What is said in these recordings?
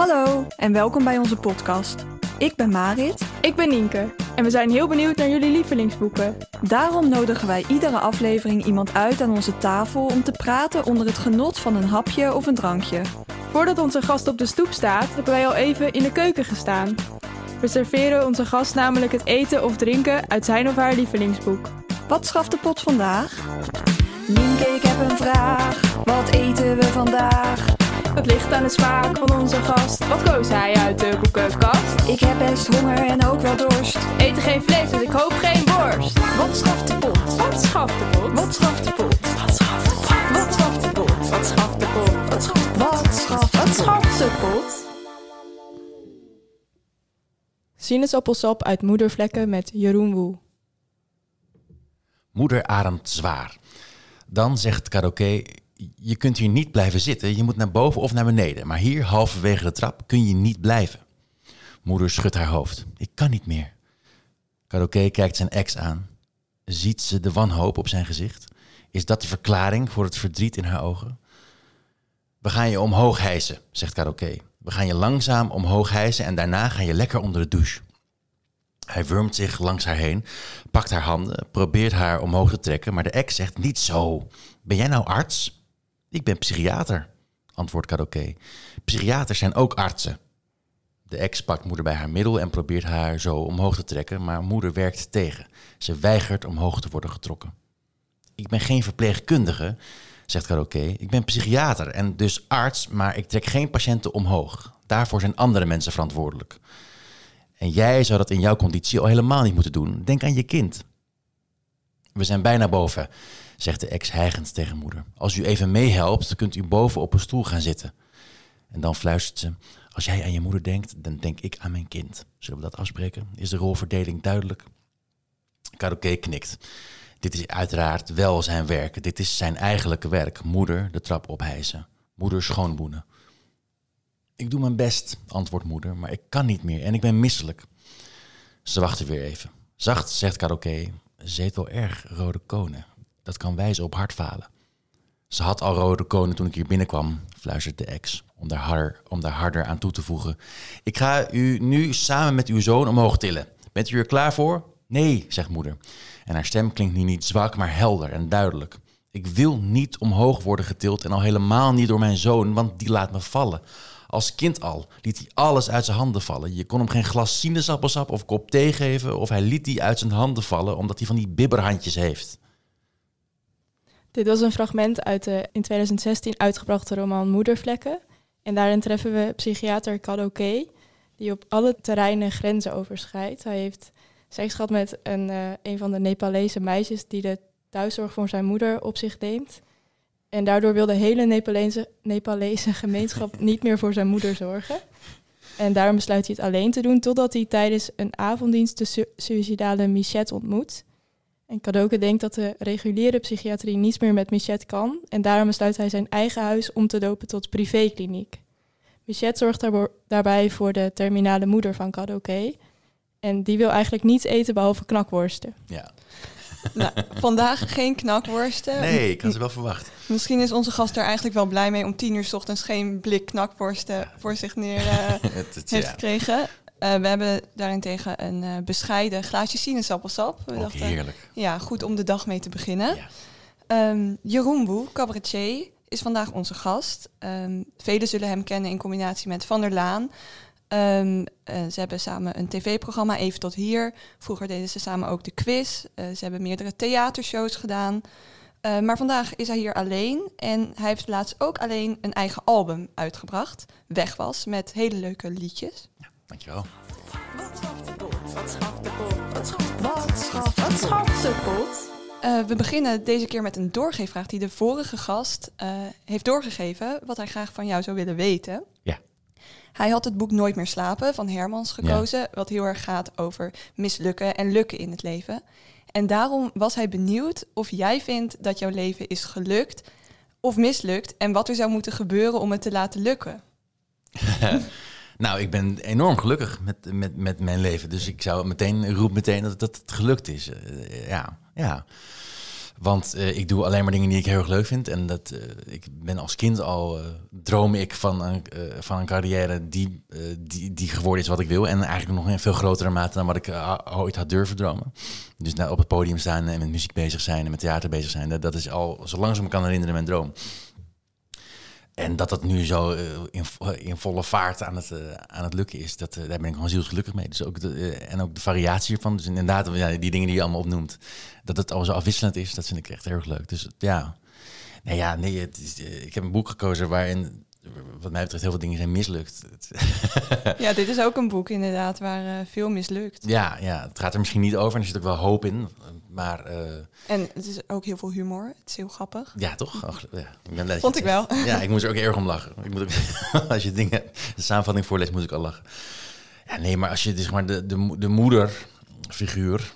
Hallo en welkom bij onze podcast. Ik ben Marit. Ik ben Nienke en we zijn heel benieuwd naar jullie lievelingsboeken. Daarom nodigen wij iedere aflevering iemand uit aan onze tafel om te praten onder het genot van een hapje of een drankje. Voordat onze gast op de stoep staat, hebben wij al even in de keuken gestaan. We serveren onze gast namelijk het eten of drinken uit zijn of haar lievelingsboek. Wat schaft de pot vandaag? Nienke, ik heb een vraag. Wat eten we vandaag? Het ligt aan de smaak van onze gast. Wat koos hij uit de boekenkast? Ik heb best honger en ook wel dorst. Eten geen vlees, dus ik hoop geen worst. Wat schaft de pot? Wat schaft de pot? Wat schaft de pot? Wat schaft de pot? Wat schaft de pot? Wat schaft de pot? Wat schaft Wat schaft Wat schaft de pot? Sinaasappelsap uit moedervlekken met Jeroen Woe. Moeder ademt zwaar. Dan zegt Karoké, je kunt hier niet blijven zitten, je moet naar boven of naar beneden. Maar hier, halverwege de trap, kun je niet blijven. Moeder schudt haar hoofd. Ik kan niet meer. Karoké kijkt zijn ex aan. Ziet ze de wanhoop op zijn gezicht? Is dat de verklaring voor het verdriet in haar ogen? We gaan je omhoog hijsen, zegt Karoké. We gaan je langzaam omhoog hijsen en daarna ga je lekker onder de douche. Hij wurmt zich langs haar heen, pakt haar handen, probeert haar omhoog te trekken, maar de ex zegt niet zo. Ben jij nou arts? Ik ben psychiater, antwoordt Karoké. Psychiaters zijn ook artsen. De ex pakt moeder bij haar middel en probeert haar zo omhoog te trekken, maar moeder werkt tegen. Ze weigert omhoog te worden getrokken. Ik ben geen verpleegkundige, zegt Karoké. Ik ben psychiater en dus arts, maar ik trek geen patiënten omhoog. Daarvoor zijn andere mensen verantwoordelijk. En jij zou dat in jouw conditie al helemaal niet moeten doen. Denk aan je kind. We zijn bijna boven, zegt de ex hijgend tegen moeder. Als u even meehelpt, kunt u boven op een stoel gaan zitten. En dan fluistert ze: Als jij aan je moeder denkt, dan denk ik aan mijn kind. Zullen we dat afspreken? Is de rolverdeling duidelijk? Karoké knikt. Dit is uiteraard wel zijn werk. Dit is zijn eigenlijke werk. Moeder de trap ophijzen. Moeder schoonboenen. Ik doe mijn best, antwoordt moeder, maar ik kan niet meer en ik ben misselijk. Ze wachten weer even. Zacht zegt Karoké, ze wel erg rode konen. Dat kan wijzen op hartfalen. Ze had al rode konen toen ik hier binnenkwam, fluistert de ex, om daar, harder, om daar harder aan toe te voegen. Ik ga u nu samen met uw zoon omhoog tillen. Bent u er klaar voor? Nee, zegt moeder. En haar stem klinkt nu niet zwak, maar helder en duidelijk. Ik wil niet omhoog worden getild en al helemaal niet door mijn zoon, want die laat me vallen. Als kind al liet hij alles uit zijn handen vallen. Je kon hem geen glas sinaasappelsap of kop thee geven... of hij liet die uit zijn handen vallen omdat hij van die bibberhandjes heeft. Dit was een fragment uit de in 2016 uitgebrachte roman Moedervlekken. En daarin treffen we psychiater Kadoke, die op alle terreinen grenzen overschrijdt. Hij heeft seks gehad met een, uh, een van de Nepalese meisjes die de thuiszorg voor zijn moeder op zich neemt. En daardoor wil de hele Nepalese, Nepalese gemeenschap niet meer voor zijn moeder zorgen. En daarom besluit hij het alleen te doen totdat hij tijdens een avonddienst de su suïcidale Michette ontmoet. En Kadoke denkt dat de reguliere psychiatrie niets meer met Michette kan. En daarom besluit hij zijn eigen huis om te dopen tot privékliniek. Michette zorgt daarbij voor de terminale moeder van Kadoke. En die wil eigenlijk niets eten behalve knakworsten. Ja. Nou, vandaag geen knakworsten. Nee, ik had ze wel verwacht. Misschien is onze gast er eigenlijk wel blij mee om tien uur s ochtends geen blik knakworsten voor zich neer uh, het, het, heeft ja. gekregen. Uh, we hebben daarentegen een uh, bescheiden glaasje sinaasappelsap. We Ook dachten, heerlijk. Ja, goed om de dag mee te beginnen. Ja. Um, Jeroen Boe, cabaretier, is vandaag onze gast. Um, velen zullen hem kennen in combinatie met Van der Laan. Um, uh, ze hebben samen een tv-programma, Even tot hier. Vroeger deden ze samen ook de quiz. Ze hebben meerdere theatershows gedaan. Maar vandaag is hij hier alleen. En hij heeft laatst ook alleen een eigen album uitgebracht. Weg was, met hele leuke liedjes. Ja, dankjewel. Wat schaft de pot? Wat schaft de pot? Wat schaft, wat schaft, wat schaft de pot? Uh, we beginnen deze keer met een doorgeefvraag die de vorige gast uh, heeft doorgegeven. Wat hij graag van jou zou willen weten. Ja. Hij had het boek Nooit meer slapen van Hermans gekozen, ja. wat heel erg gaat over mislukken en lukken in het leven. En daarom was hij benieuwd of jij vindt dat jouw leven is gelukt of mislukt en wat er zou moeten gebeuren om het te laten lukken. nou, ik ben enorm gelukkig met, met, met mijn leven. Dus ik zou meteen roep meteen dat, dat het gelukt is. Uh, ja, ja. Want eh, ik doe alleen maar dingen die ik heel erg leuk vind. En dat, eh, ik ben als kind al, eh, droom ik van een, eh, van een carrière die, eh, die, die geworden is wat ik wil. En eigenlijk nog in veel grotere mate dan wat ik eh, ooit had durven dromen. Dus nou, op het podium staan en met muziek bezig zijn en met theater bezig zijn. Dat, dat is al, zolang ze me kan herinneren, mijn droom. En dat dat nu zo eh, in, vo- in volle vaart aan het, eh, aan het lukken is, dat, eh, daar ben ik gewoon zielsgelukkig mee. Dus ook eh, en ook de variatie ervan. Dus inderdaad, ja, die dingen die je allemaal opnoemt, dat het al zo afwisselend is, dat vind ik echt heel erg leuk. Dus ja, nee, ja, nee het is, eh, ik heb een boek gekozen waarin, wat mij betreft, heel veel dingen zijn mislukt. Ja, dit is ook een boek inderdaad waar eh, veel mislukt. ja, ja, het gaat er misschien niet over en er zit ook wel hoop in. Maar eh, En het is ook heel veel humor. Het is heel grappig. ja, toch? Ach, ja, ik ben Vond ik wel. Ja, ik moest er ook erg om lachen. Ik moet ook, als je dingen, de samenvatting voorleest, moet ik al lachen. Ja, nee, maar als je dus maar de, de, de moederfiguur,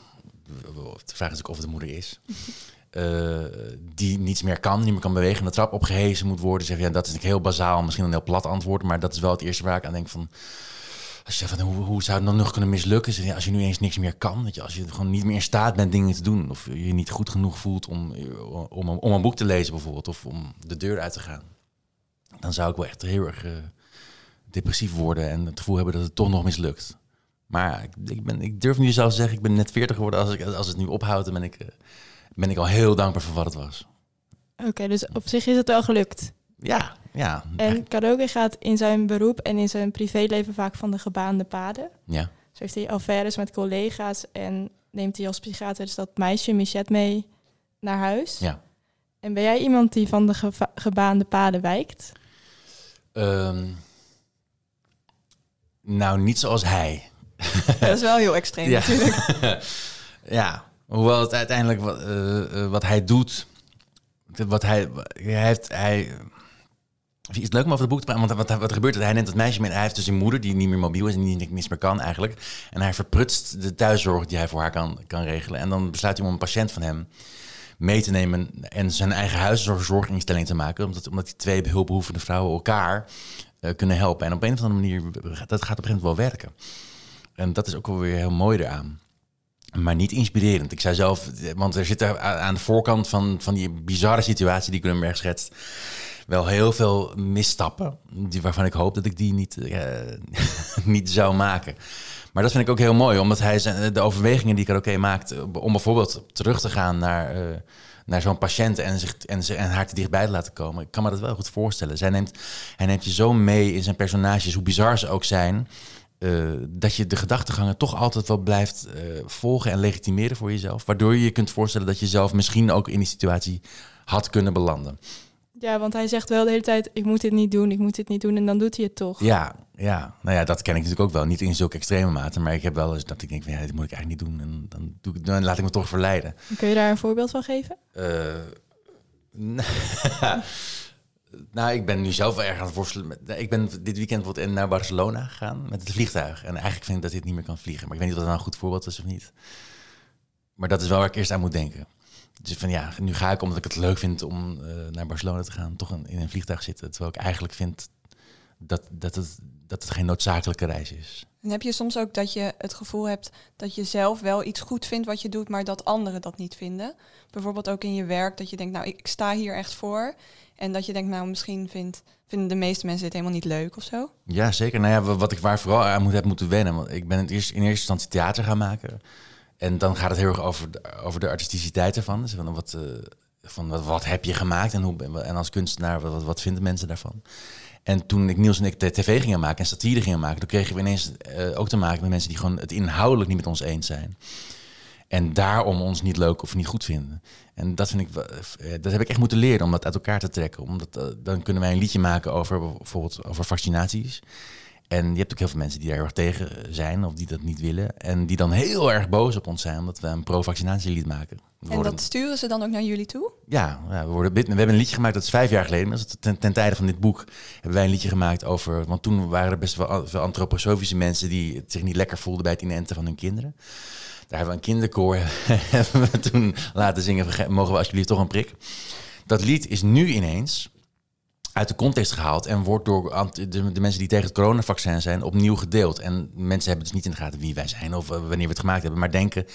de vraag is ook of het de moeder is, eh, die niets meer kan, niet meer kan bewegen, en de trap opgehezen moet worden. Zeg, ja, dat is een heel bazaal, misschien een heel plat antwoord, maar dat is wel het eerste waar ik aan denk van. Als je zegt van hoe, zou het dan nog kunnen mislukken? Als je nu eens niks meer kan, dat je, als je gewoon niet meer in staat bent dingen te doen, of je je niet goed genoeg voelt om, om, om een boek te lezen bijvoorbeeld, of om de deur uit te gaan, dan zou ik wel echt heel erg eh, depressief worden en het gevoel hebben dat het toch nog mislukt. Maar ik, ben, ik durf nu zelf te zeggen, ik ben net 40 geworden. Als, ik, als het nu ophoudt, dan ben ik, eh, ben ik al heel dankbaar voor wat het was. Oké, dus op zich is het wel gelukt. Ja, ja. En Kadoke gaat in zijn beroep en in zijn privéleven vaak van de gebaande paden. ja. Zo heeft hij affaires met collega's en neemt hij als psychiater dus dat meisje Michette mee naar huis. Ja. En ben jij iemand die van de geva- gebaande paden wijkt? Ehm, nou, niet zoals hij. Dat is wel heel extreem Ja. natuurlijk. ja, hoewel het uiteindelijk wat, eh, eh, wat hij doet, wat hij, hij heeft, hij, is leuk om over het boek te praten, want wat, wat er gebeurt, hij neemt het meisje mee, hij heeft dus een moeder die niet meer mobiel is en die niks meer kan eigenlijk, en hij verprutst de thuiszorg die hij voor haar kan, kan regelen, en dan besluit hij om een patiënt van hem mee te nemen en zijn eigen huiszorginstelling te maken, omdat, omdat die twee hulpbehoevende vrouwen elkaar eh, kunnen helpen. En op een of andere manier, dat gaat op een gegeven moment wel werken. En dat is ook wel weer heel mooi eraan. Maar niet inspirerend. Ik zei zelf, want er a- aan de voorkant van, van die bizarre situatie die Grunberg schetst, wel heel veel misstappen. Die, waarvan ik hoop dat ik die niet, eh, niet zou maken. Maar dat vind ik ook heel mooi, omdat hij zijn, de overwegingen die Karaoke maakt, om bijvoorbeeld terug te gaan naar, eh, naar zo'n patiënt en, zich, en, en haar te dichtbij te laten komen. Ik kan me dat wel goed voorstellen. Zij neemt, hij neemt je zo mee in zijn personages, hoe bizar ze ook zijn, eh, dat je de gedachtegangen toch altijd wel blijft eh, volgen en legitimeren voor jezelf. Waardoor je je kunt voorstellen dat je zelf misschien ook in die situatie had kunnen belanden. Ja, want hij zegt wel de hele tijd, ik moet dit niet doen, ik moet dit niet doen. En dan doet hij het toch. Ja, ja, nou ja, dat ken ik natuurlijk ook wel. Niet in zulke extreme mate, maar ik heb wel eens dat ik denk van ja, dit moet ik eigenlijk niet doen. En dan, doe ik, dan laat ik me toch verleiden. Kun je daar een voorbeeld van geven? Eh, nou, ik ben nu zelf erg aan het worstelen. Ik ben dit weekend bijvoorbeeld naar Barcelona gegaan met het vliegtuig. En eigenlijk vind ik dat dit niet meer kan vliegen. Maar ik weet niet of dat nou een goed voorbeeld is of niet. Maar dat is wel waar ik eerst aan moet denken. Dus van ja, nu ga ik omdat ik het leuk vind om eh, naar Barcelona te gaan, toch in een vliegtuig zitten. Terwijl ik eigenlijk vind dat, dat, het, dat het geen noodzakelijke reis is. En heb je soms ook dat je het gevoel hebt dat je zelf wel iets goed vindt wat je doet, maar dat anderen dat niet vinden? Bijvoorbeeld ook in je werk, dat je denkt, nou, ik sta hier echt voor. En dat je denkt, nou, misschien vindt, vinden de meeste mensen dit helemaal niet leuk of zo. Ja, zeker. Nou ja, wa- wat ik waar vooral aan moet, heb moeten wennen. Want ik ben het eerst, in eerste instantie theater gaan maken. En dan gaat het heel erg over de, over de artisticiteit ervan. Dus van wat, eh, van wat, wat heb je gemaakt en, hoe, en als kunstenaar, wat, wat, wat vinden mensen daarvan? En toen ik Niels en ik de tv gingen maken en satire gingen maken, toen kregen we ineens eh, ook te maken met mensen die gewoon het inhoudelijk niet met ons eens zijn. En daarom ons niet leuk of niet goed vinden. En dat vind ik, eh, dat heb ik echt moeten leren om dat uit elkaar te trekken. Omdat eh, dan kunnen wij een liedje maken over bijvoorbeeld over vaccinaties. En je hebt ook heel veel mensen die daar heel erg tegen zijn of die dat niet willen. En die dan heel erg boos op ons zijn omdat we een pro-vaccinatielied maken. We En worden- dat sturen ze dan ook naar jullie toe? ja, ja we, worden, we hebben een liedje gemaakt, dat is vijf jaar geleden. Dat is ten, ten tijde van dit boek hebben wij een liedje gemaakt over... Want toen waren er best wel veel antroposofische mensen... die het zich niet lekker voelden bij het inenten van hun kinderen. Daar hebben we een kinderkoor toen laten zingen... van, "Ge- mogen we alsjeblieft toch een prik? Dat lied is nu ineens uit de context gehaald... en wordt door de, mensen die tegen het coronavaccin zijn opnieuw gedeeld. En mensen hebben dus niet in de gaten wie wij zijn... of eh, wanneer we het gemaakt hebben... maar denken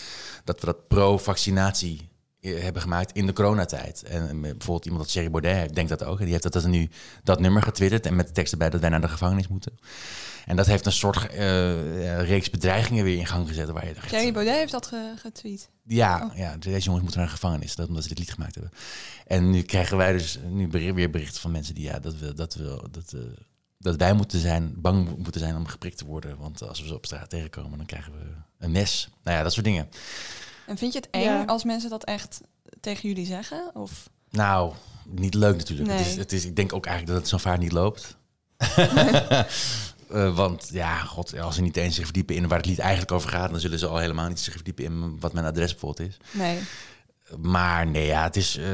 dat we dat pro-vaccinatie hebben gemaakt in de coronatijd. En eh, bijvoorbeeld iemand dat Thierry Baudet heeft, denkt dat ook. Die heeft dat, dat nu dat nummer getwitterd en met de tekst erbij dat wij naar de gevangenis moeten. En dat heeft een soort eh, reeks bedreigingen weer in gang gezet. Waar je dacht, Thierry Baudet heeft dat ge- getweet. ja, Oh. ja, deze jongens moeten naar de gevangenis, dat, omdat ze dit lied gemaakt hebben. En nu krijgen wij dus nu weer berichten van mensen die ja, dat, we, dat, we, dat, eh, dat wij moeten zijn, bang mo- moeten zijn om geprikt te worden. Want als we ze op straat tegenkomen, dan krijgen we een mes. Nou ja, dat soort dingen. En vind je het eng Ja. als mensen dat echt tegen jullie zeggen? Of Nou, niet leuk natuurlijk. Het is, het is, ik denk ook eigenlijk dat het zo vaak niet loopt. Eh, want ja, god, als ze niet eens zich verdiepen in waar het lied eigenlijk over gaat, dan zullen ze al helemaal niet zich verdiepen in wat mijn adres bijvoorbeeld is. nee? Maar nee, ja, het is. eh,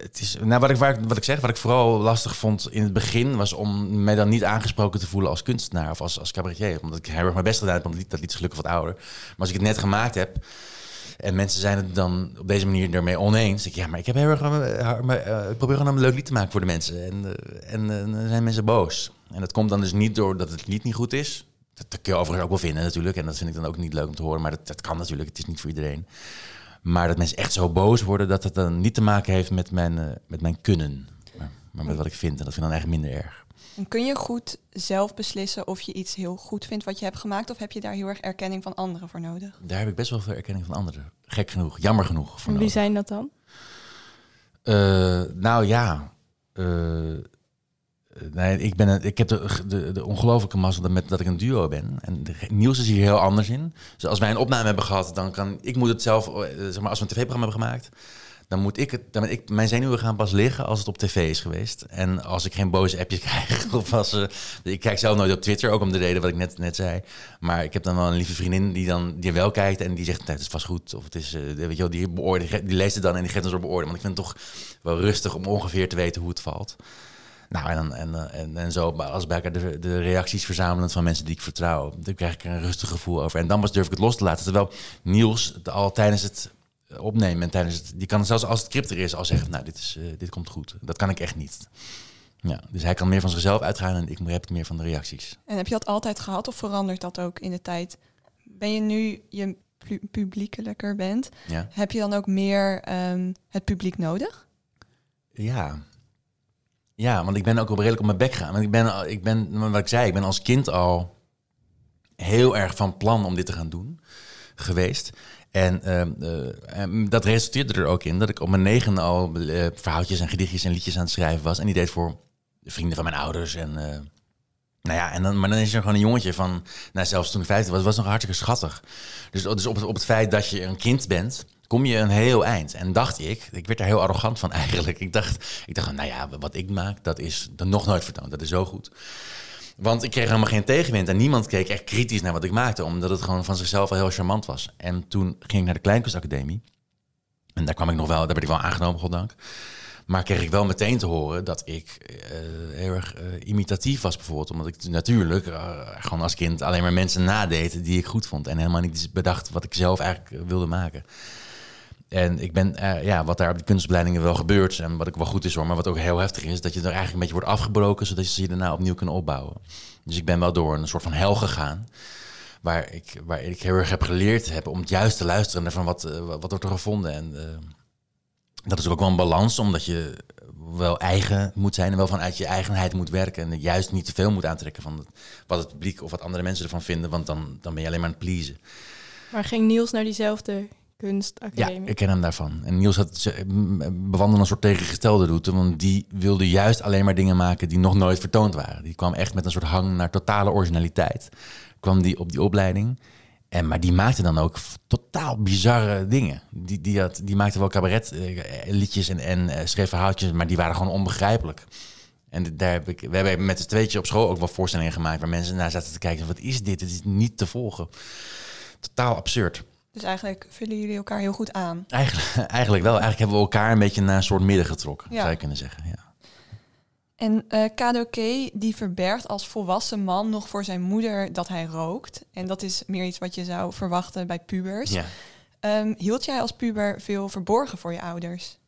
het is nou, wat, ik, waar, wat ik zeg, wat ik vooral lastig vond in het begin, was om mij dan niet aangesproken te voelen als kunstenaar of als, als cabaretier. Omdat ik heel erg mijn best gedaan heb, want dat lied, dat lied is gelukkig wat ouder. Maar als ik het net gemaakt heb en mensen zijn het dan op deze manier ermee oneens, ik, ja, maar ik heb heel erg. eh, probeer gewoon een leuk lied te maken voor de mensen. En, eh, en eh, dan zijn mensen boos. En dat komt dan dus niet door dat het lied niet goed is. Dat, kun je overigens ook wel vinden natuurlijk. En dat vind ik dan ook niet leuk om te horen. Maar dat, dat kan natuurlijk. Het is niet voor iedereen. Maar dat mensen echt zo boos worden dat het dan niet te maken heeft met mijn, met mijn kunnen. Maar, maar met wat ik vind. En dat vind ik dan eigenlijk minder erg. En kun je goed zelf beslissen of je iets heel goed vindt wat je hebt gemaakt? Of heb je daar heel erg erkenning van anderen voor nodig? Daar heb ik best wel veel erkenning van anderen. Gek genoeg. Jammer genoeg. Voor En wie nodig. zijn dat dan? Eh, nou ja. eh, nee, ik, ben een, ik heb de, de, de ongelofelijke mazzel dat, met, dat ik een duo ben. En de, Niels is hier heel anders in. Dus als wij een opname hebben gehad, dan kan ik moet het zelf. eh, Zeg maar, als we een tv-programma hebben gemaakt, dan moet ik het. Dan ik, mijn zenuwen gaan pas liggen als het op tv is geweest. En als ik geen boze appjes krijg. Of als, eh, ik kijk zelf nooit op Twitter, ook om de reden wat ik net, net zei. Maar ik heb dan wel een lieve vriendin die dan die wel kijkt en die zegt: nee, het is vast goed. Of het is, eh, weet je wel, die, beoordeelt, die leest het dan en die geeft ons op beoordelen. Want ik vind het toch wel rustig om ongeveer te weten hoe het valt. Nou, en, en, eh, en, en zo, als bij elkaar de, de reacties verzamelen van mensen die ik vertrouw, dan krijg ik er een rustig gevoel over. En dan pas durf ik het los te laten. Terwijl het al tijdens het opnemen en tijdens het, die kan zelfs als het crypt er is al zeggen, nou, dit, is, eh, dit komt goed. Dat kan ik echt niet. Ja, dus hij kan meer van zichzelf uitgaan en ik heb het meer van de reacties. En heb je dat altijd gehad of verandert dat ook in de tijd? Ben je nu je pu- publiekelijker bent, Ja, heb je dan ook meer ehm, het publiek nodig? ja. Ja, want ik ben ook wel redelijk op mijn bek gegaan. Want ik ben, ik ben, wat ik zei, ik ben als kind al heel erg van plan om dit te gaan doen geweest. En ehm, eh, en dat resulteerde er ook in dat ik op mijn negende al eh, verhaaltjes en gedichtjes en liedjes aan het schrijven was. En die deed voor de vrienden van mijn ouders. En, eh, nou ja, en dan, maar dan is er gewoon een jongetje van, nou zelfs toen ik 15 was, was nog hartstikke schattig. Dus, dus op, het, op het feit dat je een kind bent, kom je een heel eind. En dacht ik, ik werd daar heel arrogant van eigenlijk. Ik dacht, ik dacht nou ja, wat ik maak, dat is nog nooit vertoond. Dat is zo goed. Want ik kreeg helemaal geen tegenwind en niemand keek echt kritisch naar wat ik maakte, omdat het gewoon van zichzelf al heel charmant was. En toen ging ik naar de Kleinkunstacademie. En daar kwam ik nog wel, daar werd ik wel aangenomen, goddank. Maar kreeg ik wel meteen te horen dat ik eh, erg eh, imitatief was, bijvoorbeeld. Omdat ik natuurlijk eh, gewoon als kind alleen maar mensen nadeed die ik goed vond. En helemaal niet bedacht wat ik zelf eigenlijk wilde maken. En ik ben, eh, ja, wat daar op die kunstopleidingen wel gebeurt, en wat ook wel goed is hoor, maar wat ook heel heftig is, dat je er eigenlijk een beetje wordt afgebroken, zodat je ze daarna opnieuw kunnen opbouwen. Dus ik ben wel door een soort van hel gegaan, waar ik, waar ik heel erg heb geleerd heb om het juist te luisteren naar van wat, eh, wat wordt er gevonden. En eh, dat is ook wel een balans, omdat je wel eigen moet zijn en wel vanuit je eigenheid moet werken. En juist niet te veel moet aantrekken van wat het publiek of wat andere mensen ervan vinden, want dan, dan ben je alleen maar aan het pleasen. Maar ging Niels naar diezelfde Ja, kunstacademie? ik ken hem daarvan. En Niels had, bewandelde een soort tegengestelde route, want die wilde juist alleen maar dingen maken die nog nooit vertoond waren. Die kwam echt met een soort hang naar totale originaliteit. Kwam die op die opleiding. En, maar die maakte dan ook totaal bizarre dingen. Die, die, had, die maakte wel cabaretliedjes en, en eh, schreef verhaaltjes, maar die waren gewoon onbegrijpelijk. En daar heb ik, we hebben met z'n tweetje op school ook wel voorstellingen gemaakt waar mensen naar zaten te kijken. Wat is dit? Het is niet te volgen. Totaal absurd. Dus eigenlijk vullen jullie elkaar heel goed aan. Eigenlijk, eigenlijk wel. Eigenlijk hebben we elkaar een beetje naar een soort midden getrokken, Ja. zou je kunnen zeggen. Ja. En eh Kadoke die verbergt als volwassen man nog voor zijn moeder dat hij rookt. En dat is meer iets wat je zou verwachten bij pubers. Ja. Ehm, hield jij als puber veel verborgen voor je ouders?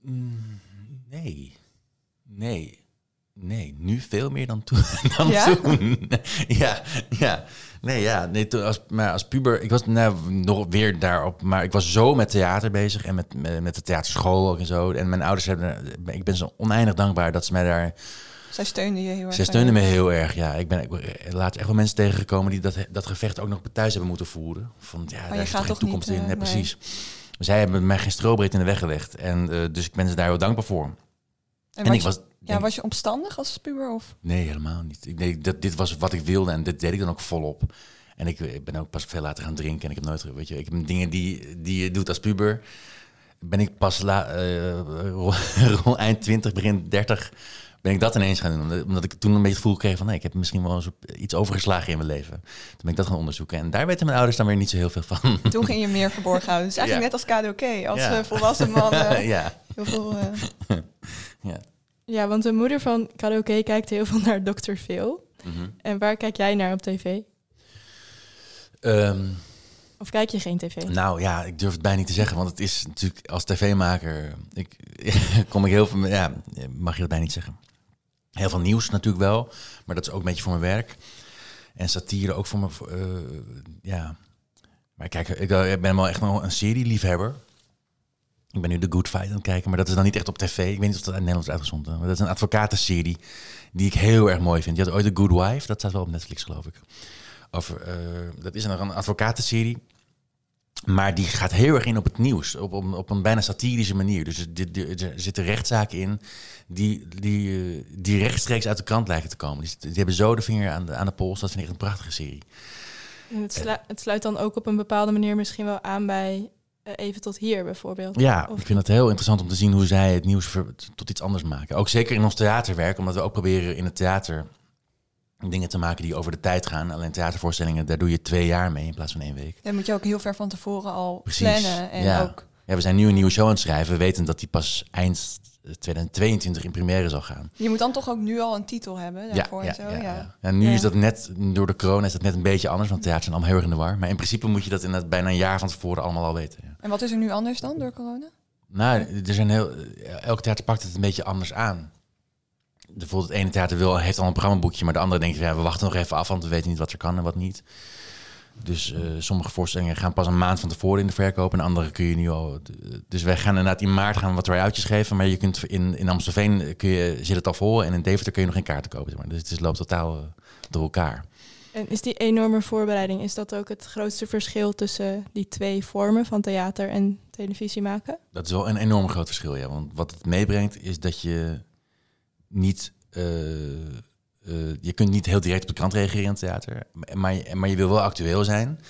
Mm, nee. Nee. Nee, nu veel meer dan toen. Dan Ja? toen. ja, ja. Nee, ja, nee, toen als, maar als puber, ik was nou, nog weer daarop, maar ik was zo met theater bezig en met, met, met de theaterschool ook en zo. En mijn ouders hebben, ik ben zo oneindig dankbaar dat ze mij daar, Zij steunde je heel erg. ze steunden me heel erg. Ja, ik ben ik laatst echt wel mensen tegengekomen die dat, dat gevecht ook nog thuis hebben moeten voeren. Van, ja, daar je is gaat toch geen toekomst niet, in. eh, Nee, nee. precies. Zij hebben mij geen strobreed in de weg gelegd. En eh, dus ik ben ze daar heel dankbaar voor. En, ik was, ja, was je omstandig als puber? Of? Nee, helemaal niet. Ik denk dat dit was wat ik wilde en dit deed ik dan ook volop. En ik, ik ben ook pas veel later gaan drinken en ik heb nooit, weet je, ik heb dingen die, die je doet als puber. Ben ik pas la, eh, rond, rond eind 20, begin 30, ben ik dat ineens gaan doen. Omdat- ik toen een beetje het gevoel kreeg van, nee, ik heb misschien wel eens iets overgeslagen in mijn leven. Toen ben ik dat gaan onderzoeken. En daar weten mijn ouders dan weer niet zo heel veel van. Toen ging je meer verborgen houden. Dus eigenlijk Ja. net als KDOK. Als Ja. eh, volwassen man ja, heel veel... eh, ja. Ja, want de moeder van karaoke kijkt heel veel naar Dr. Phil. Mhm. En waar kijk jij naar op tv? Ehm, Of kijk je geen tv? Nou ja, ik durf het bijna niet te zeggen, want het is natuurlijk als tv-maker, ik, kom ik heel veel, ja, mag je dat bijna niet zeggen. Heel veel nieuws natuurlijk wel, maar dat is ook een beetje voor mijn werk. En satire ook voor voor, eh, ja. Maar kijk, ik, eh, ben wel echt wel een serie-liefhebber. Ik ben nu de Good Fight aan het kijken, maar dat is dan niet echt op tv. Ik weet niet of dat in Nederland is uitgezonden. Maar dat is een advocatenserie die ik heel erg mooi vind. Je had ooit The Good Wife, dat staat wel op Netflix geloof ik. Over, eh, dat is een, advocatenserie. Maar die gaat heel erg in op het nieuws, op, op, een bijna satirische manier. Dus er, zitten rechtszaken in die, die, eh, die rechtstreeks uit de krant lijken te komen. Die, hebben zo de vinger aan de, aan de pols. Dat vind ik echt een prachtige serie. Het, slu- het sluit dan ook op een bepaalde manier misschien wel aan bij Even tot hier bijvoorbeeld. Ja, Of- ik vind het heel interessant om te zien hoe zij het nieuws tot iets anders maken. Ook zeker in ons theaterwerk, omdat we ook proberen in het theater dingen te maken die over de tijd gaan. Alleen theatervoorstellingen, daar doe je twee jaar mee in plaats van één week. Dan moet je ook heel ver van tevoren al Precies, plannen. En ja. ook... Ja, we zijn nu een nieuwe show aan het schrijven. We weten dat die pas eind 2022 in première zal gaan. Je moet dan toch ook nu al een titel hebben daarvoor en zo. Ja, Ja, nu Ja. is dat net, door de corona is dat net een beetje anders, want theater zijn allemaal heel erg in de war. Maar in principe moet je dat inderdaad bijna een jaar van tevoren allemaal al weten. Ja. En wat is er nu anders dan door corona? Nou, er zijn heel, elk theater pakt het een beetje anders aan. Bijvoorbeeld het ene theater wil, heeft al een programmaboekje, maar de andere denkt, ja, we wachten nog even af, want we weten niet wat er kan en wat niet. Dus eh, sommige voorstellingen gaan pas een maand van tevoren in de verkoop en andere kun je nu al. Dus wij gaan inderdaad in maart gaan wat try-outjes geven, maar je kunt in, in Amstelveen kun je, zit het al vol en in Deventer kun je nog geen kaarten kopen. zeg maar. Dus het is, loopt totaal eh, door elkaar. En is die enorme voorbereiding, is dat ook het grootste verschil tussen die twee vormen van theater en televisie maken? Dat is wel een enorm groot verschil, ja. Want wat het meebrengt is dat je niet... eh, eh, je kunt niet heel direct op de krant reageren in het theater. Maar, maar je wil wel actueel zijn.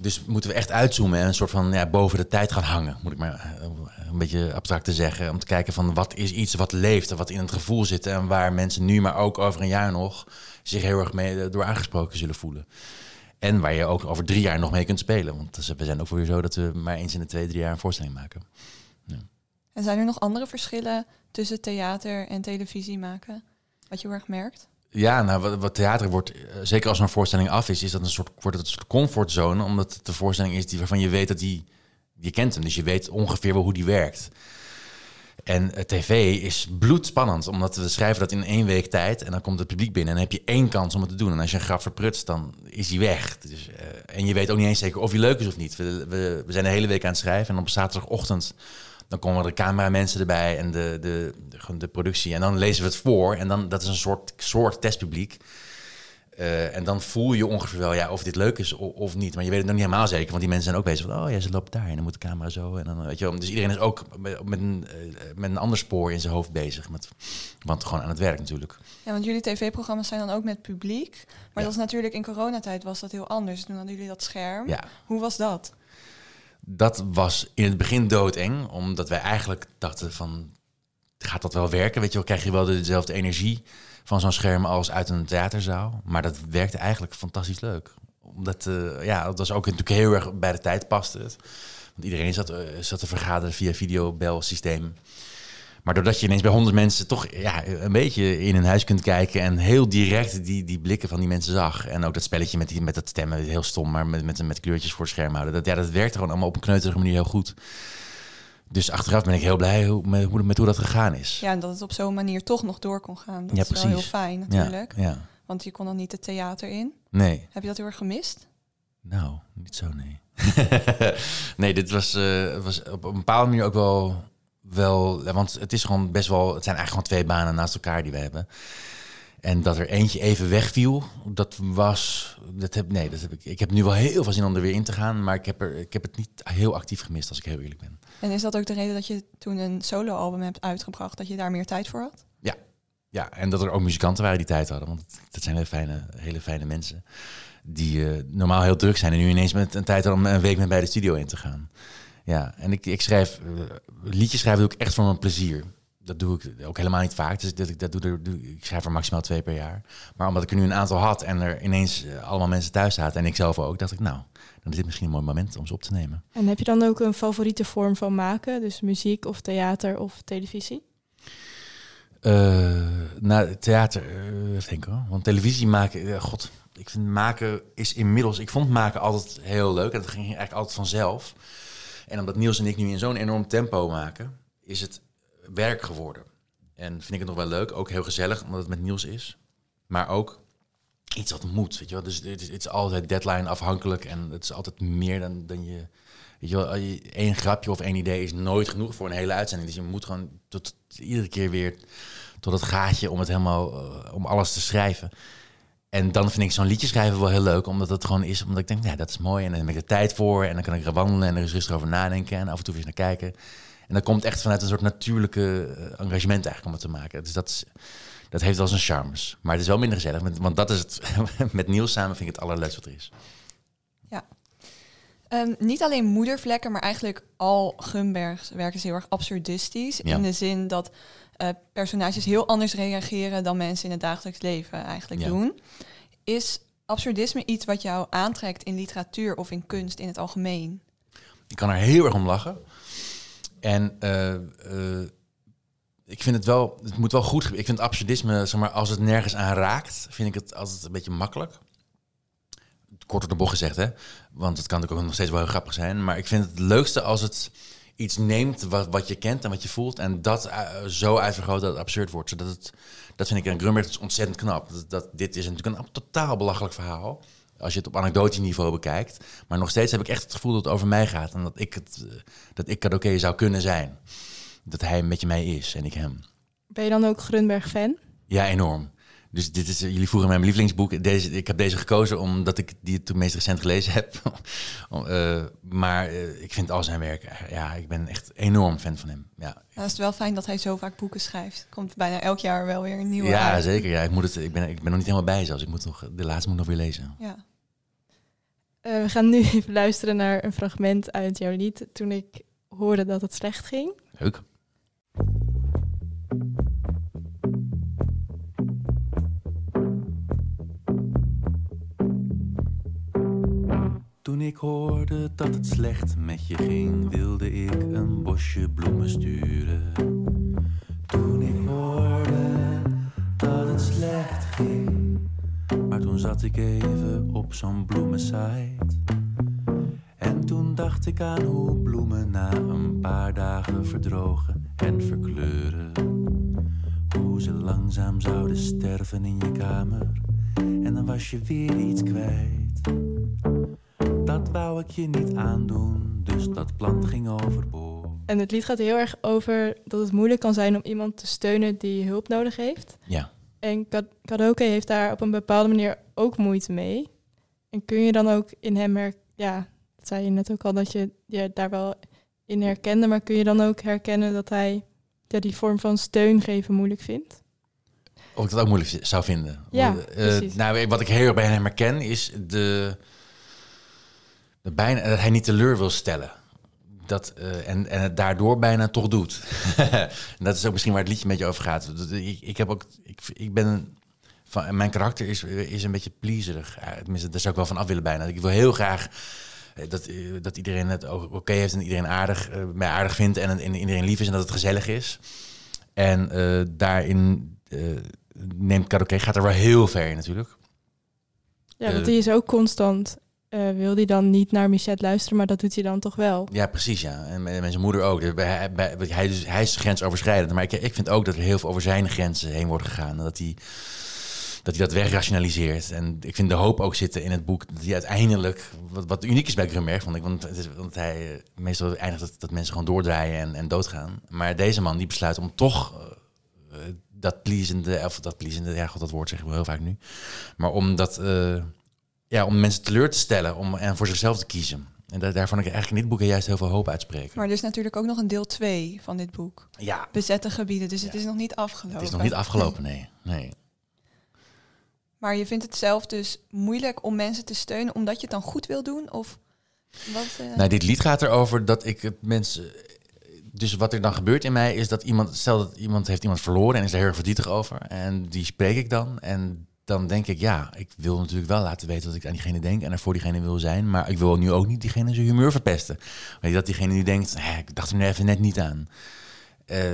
Dus moeten we echt uitzoomen en een soort van ja, boven de tijd gaan hangen. Moet ik maar eh, een beetje abstract te zeggen. Om te kijken van wat is iets wat leeft en wat in het gevoel zit. En waar mensen nu, maar ook over een jaar nog... zich heel erg mee eh, door aangesproken zullen voelen. En waar je ook over drie jaar nog mee kunt spelen. Want we zijn ook weer zo dat we maar eens in de twee, drie jaar een voorstelling maken. En zijn er nog andere verschillen tussen theater en televisie maken? Wat je heel erg merkt? Ja, nou, wat, wat theater wordt, eh, zeker als een voorstelling af is, is dat een soort, wordt het een soort comfortzone, omdat het de voorstelling is die, waarvan je weet dat die, je kent hem, dus je weet ongeveer wel hoe die werkt. En eh, tv is bloedspannend, omdat we schrijven dat in één week tijd en dan komt het publiek binnen en dan heb je één kans om het te doen. En als je een grap verprutst, dan is die weg. Dus, eh, en je weet ook niet eens zeker of hij leuk is of niet. We, we, we zijn de hele week aan het schrijven en op zaterdagochtend dan komen de cameramensen erbij en de, de, de, productie. En dan lezen we het voor. En dan, dat is een soort, soort testpubliek. Eh, en dan voel je ongeveer wel ja, of dit leuk is of, of niet. Maar je weet het nog niet helemaal zeker. Want die mensen zijn ook bezig van... oh ja, ze loopt daar en dan moet de camera zo. En dan, weet je wel. Dus iedereen is ook met, met een, eh, met een ander spoor in zijn hoofd bezig. Met, want gewoon aan het werk natuurlijk. Ja, want jullie tv-programma's zijn dan ook met publiek. Maar Ja. dat is natuurlijk in coronatijd was dat heel anders. Toen hadden jullie dat scherm. Ja, Hoe was dat? Dat was in het begin doodeng. Omdat wij eigenlijk dachten van... gaat dat wel werken? Weet je wel, krijg je wel dezelfde energie van zo'n scherm als uit een theaterzaal? Maar dat werkte eigenlijk fantastisch leuk. Omdat, eh, ja, dat was ook natuurlijk heel erg bij de tijd paste het. Want iedereen zat, eh, zat te vergaderen via videobelsysteem. Maar doordat je ineens bij honderd mensen toch ja, een beetje in hun huis kunt kijken en heel direct die, die blikken van die mensen zag. En ook dat spelletje met, die, met dat stemmen, heel stom, maar met, met, met kleurtjes voor het scherm houden. Dat, ja, dat werkte gewoon allemaal op een kneuterige manier heel goed. Dus achteraf ben ik heel blij hoe, met, hoe, met hoe dat gegaan is. Ja, en dat het op zo'n manier toch nog door kon gaan. Dat Ja, is wel heel fijn natuurlijk. ja. Want je kon dan niet het theater in. Nee. Heb je dat heel erg gemist? Nou, niet zo, nee. nee, dit was, eh, was op een bepaalde manier ook wel, wel... Want het is gewoon best wel... Het zijn eigenlijk gewoon twee banen naast elkaar die we hebben. En dat er eentje even wegviel, dat was... Dat heb, nee, dat heb ik, ik heb nu wel heel veel zin om er weer in te gaan. Maar ik heb, er, ik heb het niet heel actief gemist, als ik heel eerlijk ben. En is dat ook de reden dat je toen een soloalbum hebt uitgebracht, dat je daar meer tijd voor had? Ja, en dat er ook muzikanten waren die tijd hadden. Want dat zijn hele fijne, hele fijne mensen. Die eh, normaal heel druk zijn. En nu ineens met een tijd hadden om een week met bij de studio in te gaan. Ja, en ik, ik schrijf... eh, liedjes schrijven doe ik echt voor mijn plezier. Dat doe ik ook helemaal niet vaak. Dus dat, ik, dat doe, doe, ik schrijf er maximaal twee per jaar. Maar omdat ik er nu een aantal had en er ineens eh, allemaal mensen thuis zaten... en ik zelf ook, dacht ik, nou, dan is dit misschien een mooi moment om ze op te nemen. En heb je dan ook een favoriete vorm van maken? Dus muziek of theater of televisie? Eh nou, theater, eh even denken hoor. Want televisie maken, god, ik vind maken is inmiddels, ik vond maken altijd heel leuk. En dat ging eigenlijk altijd vanzelf. En omdat Niels en ik nu in zo'n enorm tempo maken, is het werk geworden. En vind ik het nog wel leuk, ook heel gezellig, omdat het met Niels is. Maar ook iets wat moet, weet je wel. Dus het is, het is altijd deadline afhankelijk en het is altijd meer dan, dan je... Weet je één grapje of één idee is nooit genoeg voor een hele uitzending. Dus je moet gewoon tot, iedere keer weer tot het gaatje om het helemaal, eh, om alles te schrijven. En dan vind ik zo'n liedje schrijven wel heel leuk, omdat het gewoon is, omdat ik denk, ja, dat is mooi. En dan heb ik er tijd voor en dan kan ik er wandelen en er is rustig over nadenken en af en toe eens naar kijken. En dat komt echt vanuit een soort natuurlijke eh, engagement eigenlijk om het te maken. Dus dat, is, dat heeft wel zijn charmes. Maar het is wel minder gezellig, want dat is het, met Niels samen vind ik het allerleukste wat er is. Ehm, niet alleen moedervlekken, maar eigenlijk al Gumbergs werken is heel erg absurdistisch. Ja. In de zin dat eh, personages heel anders reageren dan mensen in het dagelijks leven eigenlijk Ja. doen. Is absurdisme iets wat jou aantrekt in literatuur of in kunst in het algemeen? Ik kan er heel erg om lachen. En eh, eh, ik vind het wel, het moet wel goed. Ik vind absurdisme, zeg maar, als het nergens aan raakt, vind ik het altijd een beetje makkelijk. Kort op de bocht gezegd, hè? Want het kan natuurlijk ook nog steeds wel heel grappig zijn. Maar ik vind het leukste als het iets neemt wat, wat je kent en wat je voelt. En dat eh, zo uitvergroot dat het absurd wordt. Zodat het, dat vind ik aan Grunberg dus ontzettend knap. Dat, dat, dit is natuurlijk een totaal belachelijk verhaal. Als je het op anekdotisch niveau bekijkt. Maar nog steeds heb ik echt het gevoel dat het over mij gaat. En dat ik, het, eh, dat ik Kadoké zou kunnen zijn. Dat hij met je mij is en ik hem. Ben je dan ook Grunberg fan? Ja, enorm. Dus dit is, jullie vroegen mijn lievelingsboek. Deze, ik heb deze gekozen omdat ik die toen meest recent gelezen heb. Eh, maar eh, ik vind al zijn werk, ja, ik ben echt enorm fan van hem. Ja, Nou, is het wel fijn dat hij zo vaak boeken schrijft. Komt bijna elk jaar wel weer een nieuwe ja uit. zeker. Ja, ik, moet het, ik, ben, ik ben nog niet helemaal bij zelfs. Ik moet nog, de laatste moet nog weer lezen. Ja. Eh, we gaan nu even luisteren naar een fragment uit jouw lied. Toen ik hoorde dat het slecht ging. Leuk. Ik hoorde dat het slecht met je ging, wilde ik een bosje bloemen sturen. Toen ik hoorde dat het slecht ging, maar toen zat ik even op zo'n bloemensite. En toen dacht ik aan hoe bloemen na een paar dagen verdrogen en verkleuren. Hoe ze langzaam zouden sterven in je kamer. En dan was je weer iets kwijt. Dat wou ik je niet aandoen, dus dat plan ging overboord. En het lied gaat heel erg over dat het moeilijk kan zijn om iemand te steunen die hulp nodig heeft. Ja, En Ka- Kadoke heeft daar op een bepaalde manier ook moeite mee. En kun je dan ook in hem her ja, dat zei je net ook al dat je je daar wel in herkende, maar kun je dan ook herkennen dat hij ja, die vorm van steun geven moeilijk vindt? of ik dat ook moeilijk zou vinden. Ja, precies. nou, wat ik heel erg bij hem herken is de bijna, dat hij niet teleur wil stellen. Dat, eh, en, en het daardoor bijna toch doet. en dat is ook misschien waar het liedje een beetje over gaat. Ik, ik, heb ook, ik, ik ben van, mijn karakter is, is een beetje pleaserig. Ja, Tenminste, daar zou ik wel van af willen bijna. Ik wil heel graag eh, dat, eh, dat iedereen het ook oké heeft en iedereen aardig, eh, mij aardig vindt en, en iedereen lief is en dat het gezellig is. En eh, daarin eh, neemt Karaoke gaat er wel heel ver in natuurlijk. Ja, Eh, want die is ook constant. Eh, wil hij dan niet naar Michette luisteren, maar dat doet hij dan toch wel. Ja, precies, ja. En met zijn moeder ook. Dus hij, hij, dus, hij is grensoverschrijdend. Maar ik, ik vind ook dat er heel veel over zijn grenzen heen wordt gegaan. En dat hij, dat dat wegrationaliseert. En ik vind de hoop ook zitten in het boek dat hij uiteindelijk, wat, uniek is bij Grunberg, vond ik, want, het is, want hij eh, meestal eindigt dat, dat mensen gewoon doordraaien en, en doodgaan. Maar deze man die besluit om toch uh, dat pleasende, of dat pleasende, ja god dat woord zeg ik heel vaak nu, maar om dat, ja, om mensen teleur te stellen om, en voor zichzelf te kiezen. En daar, daar vond ik eigenlijk in dit boek juist heel veel hoop uitspreken. Maar er is natuurlijk ook nog een deel 2 van dit boek. Ja. Bezette gebieden, dus het is nog niet afgelopen. Het is nog niet afgelopen, nee. nee. Maar je vindt het zelf dus moeilijk om mensen te steunen omdat je het dan goed wil doen? Of wat, uh... Nou, dit lied gaat erover dat ik het mensen. Dus wat er dan gebeurt in mij is dat iemand, stel dat iemand heeft iemand verloren en is er heel erg verdrietig over. En die spreek ik dan. En dan denk ik, ja, ik wil natuurlijk wel laten weten dat ik aan diegene denk en er voor diegene wil zijn. Maar ik wil nu ook niet diegene zijn humeur verpesten. Weet je, dat diegene nu denkt, ik dacht er nu even net niet aan. Uh,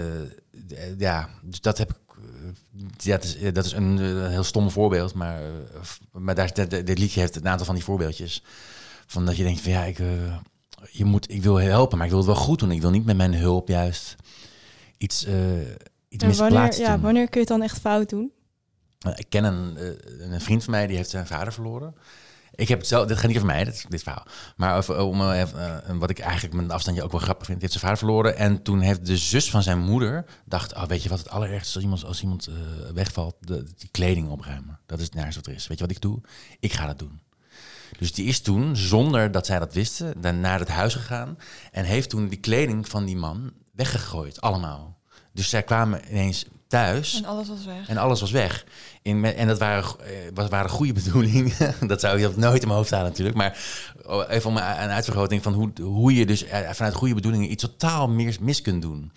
ja, dus dat heb ik ja, dat is, dat is een, heel stom voorbeeld, maar, maar daar, dit liedje heeft een aantal van die voorbeeldjes. Van dat je denkt van ja, ik, uh, je moet, ik wil helpen, maar ik wil het wel goed doen. Ik wil niet met mijn hulp juist iets, uh, iets en wanneer, misplaatst ja, wanneer kun je het dan echt fout doen? Ik ken een, uh, een vriend van mij die heeft zijn vader verloren. Ik heb het zelf, dit gaat niet over mij, dit, dit verhaal. Maar over, om, uh, wat ik eigenlijk een afstandje ook wel grappig vind. Die heeft zijn vader verloren. En toen heeft de zus van zijn moeder dacht, oh, weet je wat het allerergste is als iemand, als iemand wegvalt? De, die kleding opruimen. Dat is het naast wat er is. Weet je wat ik doe? Ik ga dat doen. Dus die is toen, zonder dat zij dat wisten, naar het huis gegaan. En heeft toen die kleding van die man weggegooid. Allemaal. Dus zij kwamen ineens thuis. En alles was weg. En alles was weg. In, en dat waren, uh, waren goede bedoelingen. dat zou je nooit in mijn hoofd halen natuurlijk. Maar even om een uitvergroting van hoe, hoe je dus vanuit goede bedoelingen iets totaal meer mis kunt doen.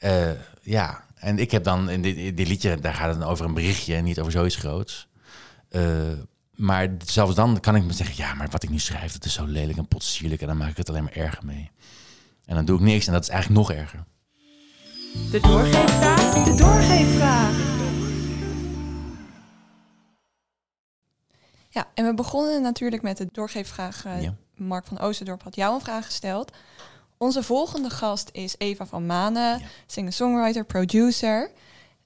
Uh, ja, en ik heb dan in dit, in dit, liedje, daar gaat het dan over een berichtje en niet over zoiets groots. Uh, maar zelfs dan kan ik me zeggen, ja, maar wat ik nu schrijf, dat is zo lelijk en potsierlijk. En dan maak ik het alleen maar erger mee. En dan doe ik niks en dat is eigenlijk nog erger. De doorgeefvraag. De doorgeefvraag. Ja, en we begonnen natuurlijk met de doorgeefvraag. Uh, Ja. Mark van Oosterdorp had jou een vraag gesteld. Onze volgende gast is Eva van Manen, Ja. singer-songwriter, producer.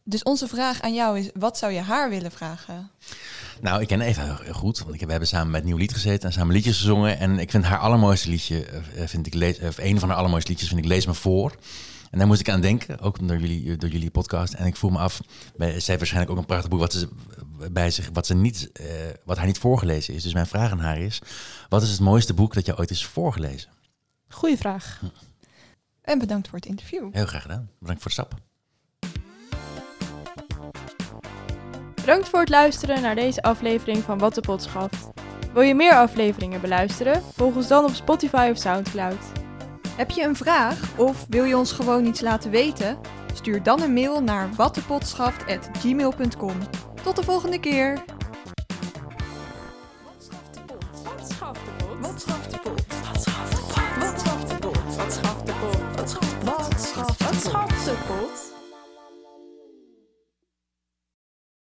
Dus onze vraag aan jou is, wat zou je haar willen vragen? Nou, ik ken Eva heel, goed, want ik, we hebben samen met Nieuw Lied gezeten en samen liedjes gezongen. En ik vind haar allermooiste liedje, eh, vind ik, lees, of een van haar allermooiste liedjes, vind ik Lees Me Voor. En daar moest ik aan denken, ook door jullie, door jullie podcast. En ik voel me af, bij, zij heeft waarschijnlijk ook een prachtig boek wat ze bij zich, wat, ze niet, uh, wat haar niet voorgelezen is. Dus mijn vraag aan haar is, wat is het mooiste boek dat je ooit is voorgelezen? Goeie vraag. En bedankt voor het interview. Heel graag gedaan. Bedankt voor de stap. Bedankt voor het luisteren naar deze aflevering van Wat de Pot. Wil je meer afleveringen beluisteren? Volg ons dan op Spotify of Soundcloud. Heb je een vraag of wil je ons gewoon iets laten weten? Stuur dan een mail naar wattepotschaft.gmail.com. Tot de volgende keer!